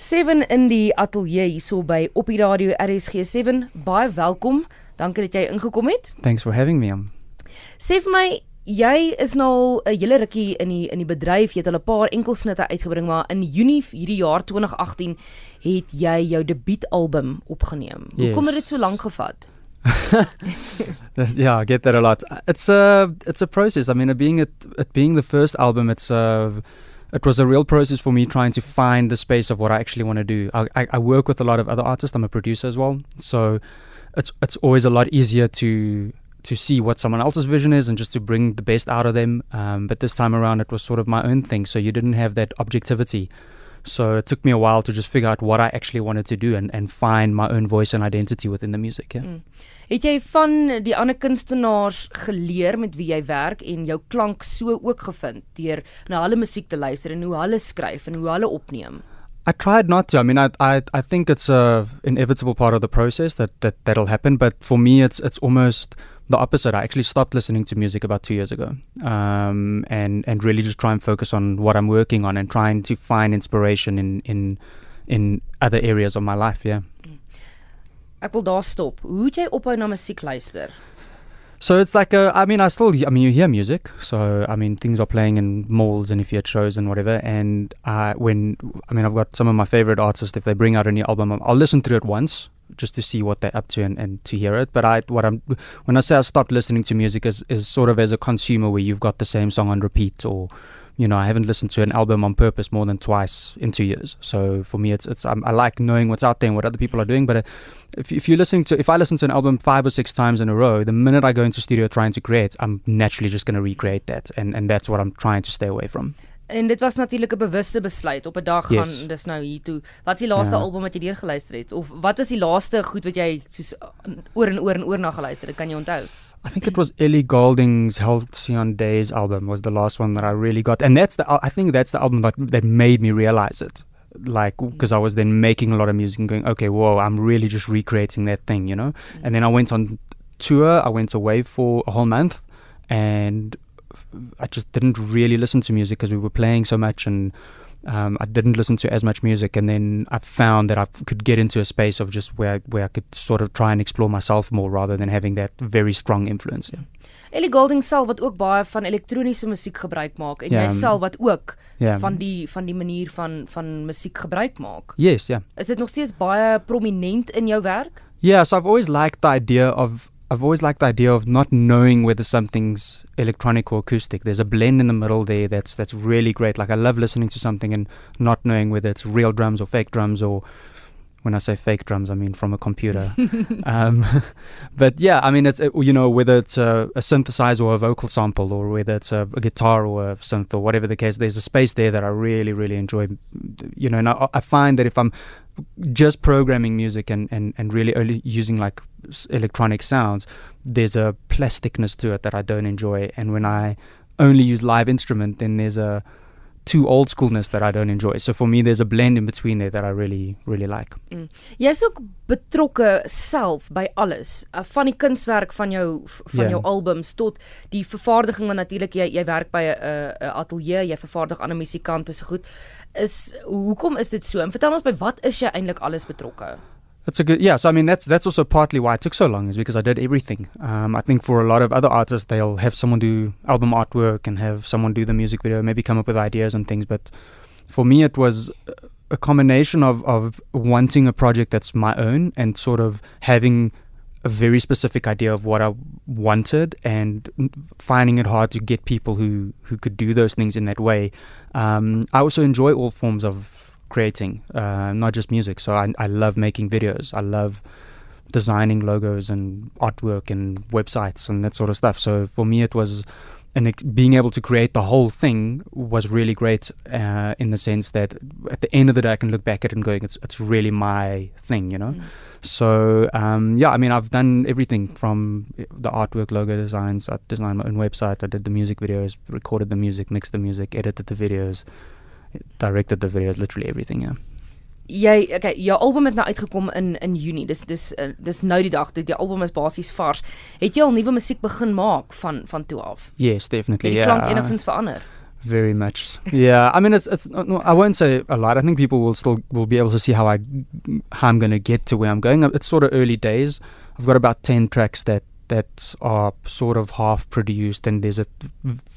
7 in die ateljee hierso by op die radio RSG 7. Baie welkom. Dankie dat jy ingekom het. Thanks for having me. Sê vir my, jy is nou al 'n hele rukkie in die in die bedryf. Jy het al 'n paar enkelsnitte uitgebring, maar in Junie hierdie jaar 2018 het jy jou debuutalbum opgeneem. Yes. Hoekom het dit so lank gevat? yeah, I get that a lot. It's a it's a process. I mean, it being it, it being the first album, it's uh it was a real process for me trying to find the space of what I actually want to do. I, I, I work with a lot of other artists. I'm a producer as well, so it's it's always a lot easier to to see what someone else's vision is and just to bring the best out of them. Um, but this time around, it was sort of my own thing, so you didn't have that objectivity. So it took me a while to just figure out what I actually wanted to do and, and find my own voice and identity within the music. Yeah. Mm. Het jy van die ander kunstenaars geleer met wie jy werk en jou klank so ook gevind deur na hulle musiek te luister en hoe hulle skryf en hoe hulle opneem? I tried not to. I mean, I I I think it's a inevitable part of the process that that that'll happen. But for me, it's it's almost the opposite. I actually stopped listening to music about two years ago, um, and and really just try and focus on what I'm working on and trying to find inspiration in in in other areas of my life. Yeah. Ek wil daar stop. Hoe het jy ophou na musiek luister? So it's like a, I mean, I still, I mean, you hear music. So I mean, things are playing in malls and if you at shows and whatever. And uh, when, I mean, I've got some of my favorite artists. If they bring out a new album, I'll listen through it once just to see what they're up to and, and to hear it. But I, what I'm, when I say I stopped listening to music, is is sort of as a consumer where you've got the same song on repeat or you know, I haven't listened to an album on purpose more than twice in two years. So for me, it's it's I'm, i like knowing what's out there and what other people are doing. But uh, if if you're listening to if I listen to an album five or six times in a row, the minute I go into studio trying to create, I'm naturally just going to recreate that, and and that's what I'm trying to stay away from. En dit was natuurlik 'n bewuste besluit op 'n dag gaan yes. dis nou hier toe. Wat is die laaste ja. album wat jy deur geluister het of wat was die laaste goed wat jy soos oor en oor en oor na geluister het? Kan jy onthou? I think it was Ellie Goulding's Halcyon Days album was the last one that I really got, and that's the I think that's the album that that made me realize it. Like because I was then making a lot of music and going, okay, whoa, I'm really just recreating that thing, you know. Mm-hmm. And then I went on tour. I went away for a whole month, and I just didn't really listen to music because we were playing so much and um, I didn't listen to as much music, and then I found that I could get into a space of just where where I could sort of try and explore myself more rather than having that very strong influence. Yeah. Ellie Goulding self wat ook baie van elektroniese musiek gebruik maak en yeah, jouself wat ook yeah. van die van die manier van van musiek gebruik maak. Yes, yeah. Is dit nog steeds baie prominent in jou werk? Yeah, so I've always liked the idea of I've always liked the idea of not knowing whether something's electronic or acoustic. There's a blend in the middle there that's that's really great. Like I love listening to something and not knowing whether it's real drums or fake drums or when I say fake drums, I mean from a computer. um, but yeah, I mean it's you know whether it's a, a, synthesizer or a vocal sample or whether it's a, a, guitar or a synth or whatever the case. There's a space there that I really really enjoy. You know, and I, I find that if I'm just programming music and, and, and really only using like electronic sounds, there's a plasticness to it that I don't enjoy. And when I only use live instrument, then there's a too old schoolness that I don't enjoy. So for me, there's a blend in between there that I really, really like. Mm. Jy's ook betrokke self by alles, uh, van die kunswerk van jou van yeah. jou albums tot die vervaardiging want natuurlik jy jy werk by 'n 'n ateljee, jy vervaardig ander musikante se goed. Is hoekom is dit so? En vertel ons by wat is jy eintlik alles betrokke? That's a good yeah. So I mean, that's that's also partly why it took so long is because I did everything. Um, I think for a lot of other artists, they'll have someone do album artwork and have someone do the music video, maybe come up with ideas and things. But for me, it was a combination of of wanting a project that's my own and sort of having a very specific idea of what I wanted and finding it hard to get people who who could do those things in that way. Um, I also enjoy all forms of creating, uh, not just music. So I, I love making videos. I love designing logos and artwork and websites and that sort of stuff. So for me, it was and being able to create the whole thing was really great uh, in the sense that at the end of the day, I can look back at it and going, it's it's really my thing, you know. Mm. So um, yeah, I mean, I've done everything from the artwork, logo designs. I designed my own website. I did the music videos, recorded the music, mixed the music, edited the videos directed the videos, literally everything, yeah. Jy okay, jou album het nou uitgekom in in Junie. Dis dis uh, dis nou die dag dat die album is basies vars. Het jy al nuwe musiek begin maak van van toe af? Yes, definitely. Ja. Die klank yeah. enigstens verander. Very much. Yeah. I mean, it's it's. No, I won't say a lot. I think people will still will be able to see how I how I'm going to get to where I'm going. It's sort of early days. I've got about ten tracks that that are sort of half produced, and there's a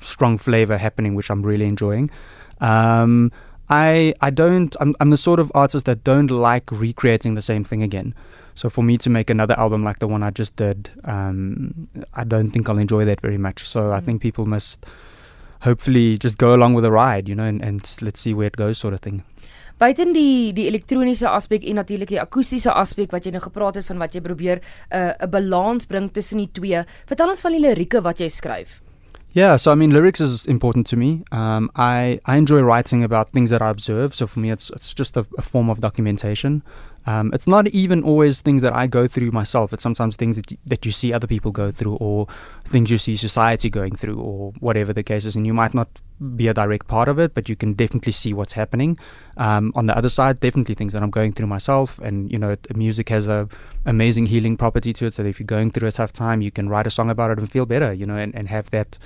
strong flavor happening, which I'm really enjoying. Um, I I don't. I'm I'm the sort of artist that don't like recreating the same thing again. So for me to make another album like the one I just did, um, I don't think I'll enjoy that very much. So mm. I think people must hopefully just go along with the ride, you know, and, and let's see where it goes sort of thing. Buiten die die elektroniese aspek en natuurlik die akoestiese aspek wat jy nou gepraat het van wat jy probeer 'n uh, 'n balans bring tussen die twee. Vertel ons van die lirieke wat jy skryf. Yeah, so I mean, lyrics is important to me. Um, I I enjoy writing about things that I observe. So for me, it's it's just a, a form of documentation. Um, it's not even always things that I go through myself. It's sometimes things that you, that you see other people go through, or things you see society going through, or whatever the case is. And you might not be a direct part of it, but you can definitely see what's happening. Um, on the other side, definitely things that I'm going through myself. And you know, music has a amazing healing property to it. So if you're going through a tough time, you can write a song about it and feel better. You know, and, and have that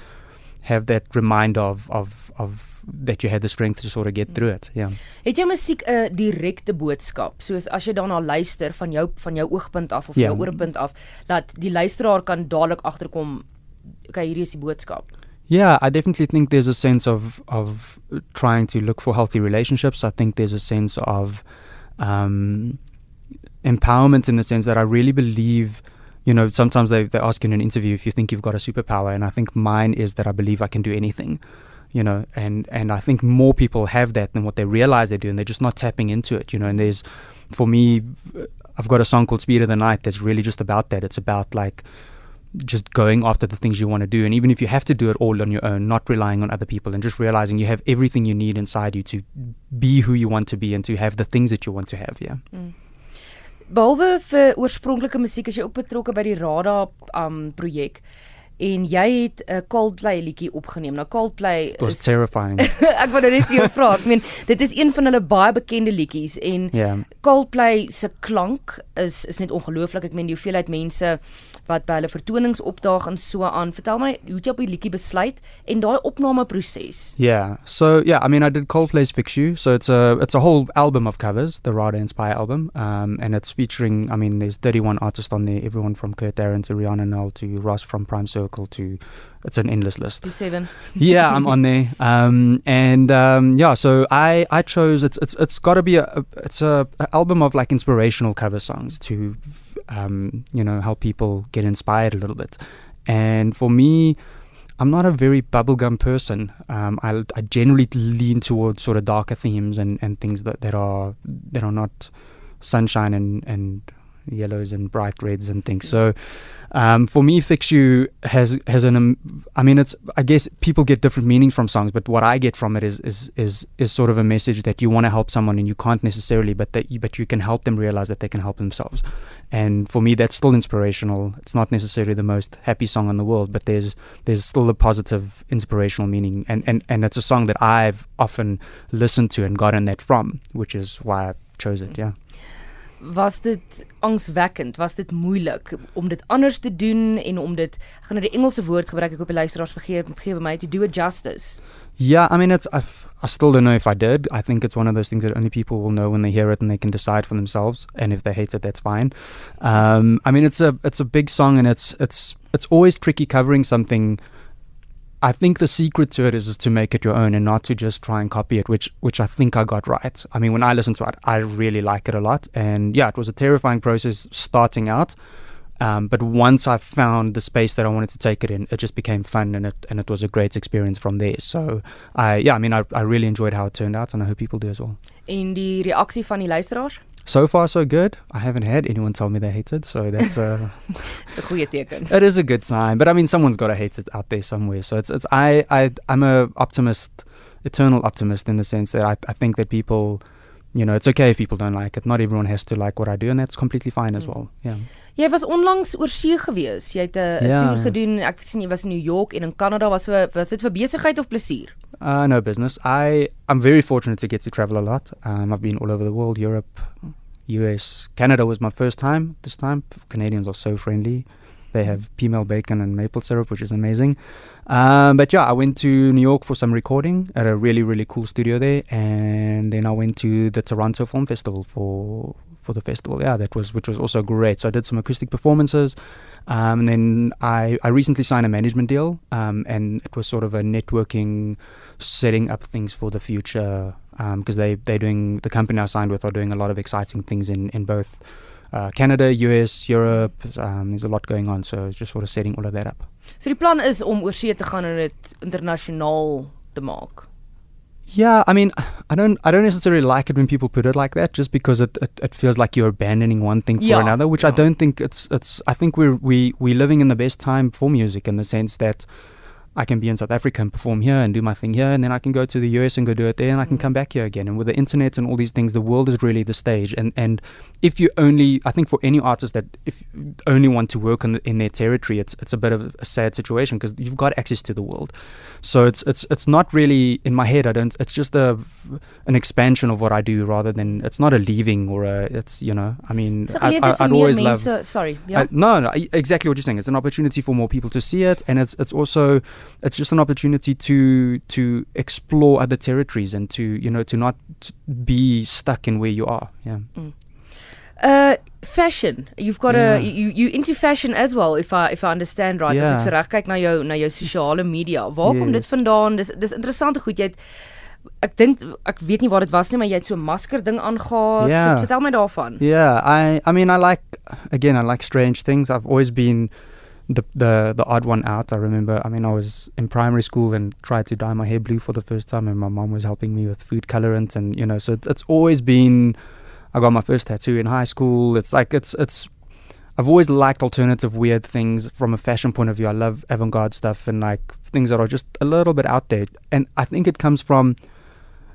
have that reminder of of of that you had the strength to sort of get through it. Yeah. Het jou musiek 'n direkte boodskap? Soos as jy daarna luister van jou van jou oogpunt af of yeah. jou oorpunt af dat die luisteraar kan dadelik agterkom okay, hierdie is die boodskap. Yeah, I definitely think there's a sense of of trying to look for healthy relationships. I think there's a sense of um empowerment in the sense that I really believe you know, sometimes they, they ask in an interview if you think you've got a superpower, and I think mine is that I believe I can do anything you know, and and I think more people have that than what they realize they do, and they're just not tapping into it, you know. And there's, for me, I've got a song called Speed of the Night that's really just about that. It's about like just going after the things you want to do, and even if you have to do it all on your own, not relying on other people, and just realizing you have everything you need inside you to be who you want to be and to have the things that you want to have. Yeah. Mm. Behalwe vir oorspronklike musiek, is jy ook betrokke by die Rada um projek en jy het 'n uh, Coldplay liedjie opgeneem. Nou Coldplay was is, terrifying. ek wou net vir jou vra. Ek meen, dit is een van hulle baie bekende liedjies en yeah. Coldplay se klank is is net ongelooflik. Ek meen die hoeveelheid mense wat by hulle vertonings opdaag en so aan. Vertel my, hoe het jy op die liedjie besluit en daai opnameproses? Yeah. So yeah, I mean I did Coldplay's Fix You. So it's a it's a whole album of covers, the Rada Inspire album. Um and it's featuring I mean there's 31 artists on there, everyone from Kurt Darren to Riana Nel to Ross from Prime Circle to it's an endless list. To SEVVEN. yeah, I'm on there. Um, and um, yeah, so I I chose it's it's it's got to be a, it's a, a, album of like inspirational cover songs to um, you know help people get inspired a little bit. And for me, I'm not a very bubblegum person. Um, I I generally lean towards sort of darker themes and, and things that, that are that are not sunshine and and yellows and bright reds and things. So um, for me, Fix You has has an. Um, I mean, it's. I guess people get different meanings from songs, but what I get from it is is is is sort of a message that you want to help someone and you can't necessarily, but that you, but you can help them realize that they can help themselves. And for me, that's still inspirational. It's not necessarily the most happy song in the world, but there's there's still a positive, inspirational meaning, and and and it's a song that I've often listened to and gotten that from, which is why I chose it. Yeah. Was dit angswekkend was dit moeilik om dit anders te doen en om dit ek gaan nou die Engelse woord gebruik ek hoop die luisteraars vergeet vergewe my to do it justice Yeah, I mean, it's I, I still don't know if I did. I think it's one of those things that only people will know when they hear it and they can decide for themselves. And if they hate it, that's fine. Um, I mean, it's a it's a big song and it's it's it's always tricky covering something I think the secret to it is, is to make it your own and not to just try and copy it, which which I think I got right. I mean, when I listen to it, I really like it a lot, and yeah, it was a terrifying process starting out. Um, but once I found the space that I wanted to take it in, it just became fun, and it and it was a great experience from there. So, I yeah, I mean, I I really enjoyed how it turned out, and I hope people do as well. In die reaksie van die luisteraars? So far so good. I haven't had anyone tell me they hate it, so that's a it's a goeie teken. It is a good sign, but I mean, someone's got to hate it out there somewhere. So it's it's I I I'm a optimist, eternal optimist in the sense that I I think that people. You know, it's okay if people don't like it. Not everyone has to like what I do, and that's completely fine as mm. well. Yeah. Jy was onlangs oor see gewees. Jy het 'n yeah. toer gedoen. Ek sien jy was in New York en in Canada. Was vir was dit vir besigheid of plesier? Uh no business. I I'm very fortunate to get to travel a lot. Um I've been all over the world, Europe, US, Canada was my first time. This time Canadians are so friendly. They have peameal bacon and maple syrup, which is amazing. Um, but yeah, I went to New York for some recording at a really really cool studio there, and then I went to the Toronto Film Festival for for the festival. Yeah, that was which was also great. So I did some acoustic performances, um, and then I I recently signed a management deal, um, and it was sort of a networking, setting up things for the future because um, they they're doing the company I signed with are doing a lot of exciting things in in both. Uh, Canada, US, Europe, um, there's a lot going on, so it's just sort of setting all of that up. So die plan is om oor see te gaan en dit internasionaal te maak. Yeah, I mean, I don't, I don't necessarily like it when people put it like that, just because it, it, it feels like you're abandoning one thing for yeah, another, which yeah. I don't think it's, it's. I think we're we we living in the best time for music in the sense that I can be in South Africa and perform here and do my thing here, and then I can go to the US and go do it there, and I can mm. come back here again. And with the internet and all these things, the world is really the stage. And and if you only, I think for any artist that if only want to work in, the, in their territory, it's it's a bit of a sad situation because you've got access to the world. So it's it's it's not really in my head. I don't. It's just a an expansion of what I do rather than it's not a leaving or a it's you know. I mean, I, would always love. sorry. Yeah. I, no, no, exactly what you're saying. It's an opportunity for more people to see it, and it's it's also it's just an opportunity to to explore other territories and to you know to not be stuck in where you are. Yeah. Mm. Uh fashion. You've got yeah. a you you into fashion as well if I if I understand right. Yeah. As ek so reg kyk na jou na jou sosiale media. Waar yes. kom dit vandaan? Dis dis interessante goed jy het ek dink ek weet nie waar dit was nie maar jy het so 'n masker ding aangegaan. Yeah. So, vertel my daarvan. Yeah, I I mean I like again I like strange things. I've always been the the the odd one out. I remember. I mean, I was in primary school and tried to dye my hair blue for the first time, and my mom was helping me with food colorant, and you know, so it's, it's always been. I got my first tattoo in high school. It's like it's it's. I've always liked alternative weird things from a fashion point of view. I love avant-garde stuff and like things that are just a little bit out there. And I think it comes from,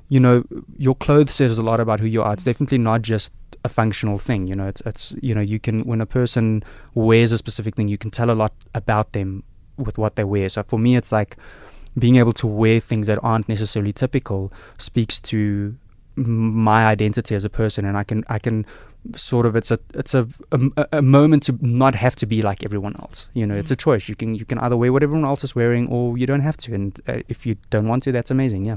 you know, your clothes says a lot about who you are. It's definitely not just a functional thing. You know, it's it's you know you can when a person wears a specific thing, you can tell a lot about them with what they wear. So for me, it's like being able to wear things that aren't necessarily typical speaks to my identity as a person, and I can I can sort of it's a it's a a, a moment to not have to be like everyone else. You know, mm. it's a choice. You can you can either wear what everyone else is wearing, or you don't have to. And uh, if you don't want to, that's amazing. Yeah.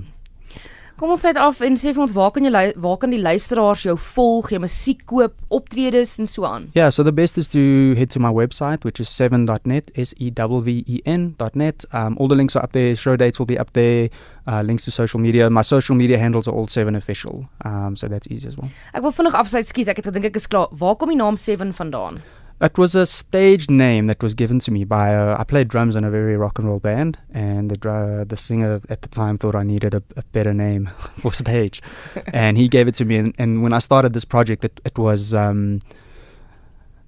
Kom ons sit af en sê vir ons waar kan jy waar kan die luisteraars jou volg, jou musiek koop, optredes en so aan. Yeah, so the best is to head to my website which is 7.net s e w e n.net. Um all the links are up there, show dates will be up there, uh links to social media. My social media handles are all 7 official. Um so that's easy as well. Ek wil vinnig afsluit, skus, ek het gedink ek is klaar. Waar kom die naam 7 vandaan? It was a stage name that was given to me by a, I played drums in a very rock and roll band, and the uh, the singer at the time thought I needed a, a better name for stage, and he gave it to me. And, and when I started this project, it, it was. Um,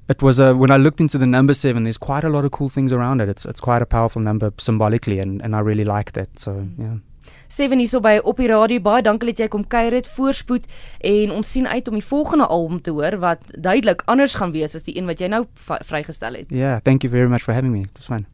it was a, when I looked into the number seven. There's quite a lot of cool things around it. It's it's quite a powerful number symbolically, and, and I really like that. So yeah. Seven hierso by op die radio baie dankie dat jy kom kuier het voorspoed en ons sien uit om die volgende album te hoor wat duidelik anders gaan wees as die een wat jy nou vrygestel het. Yeah, thank you very much for having me. It was fun.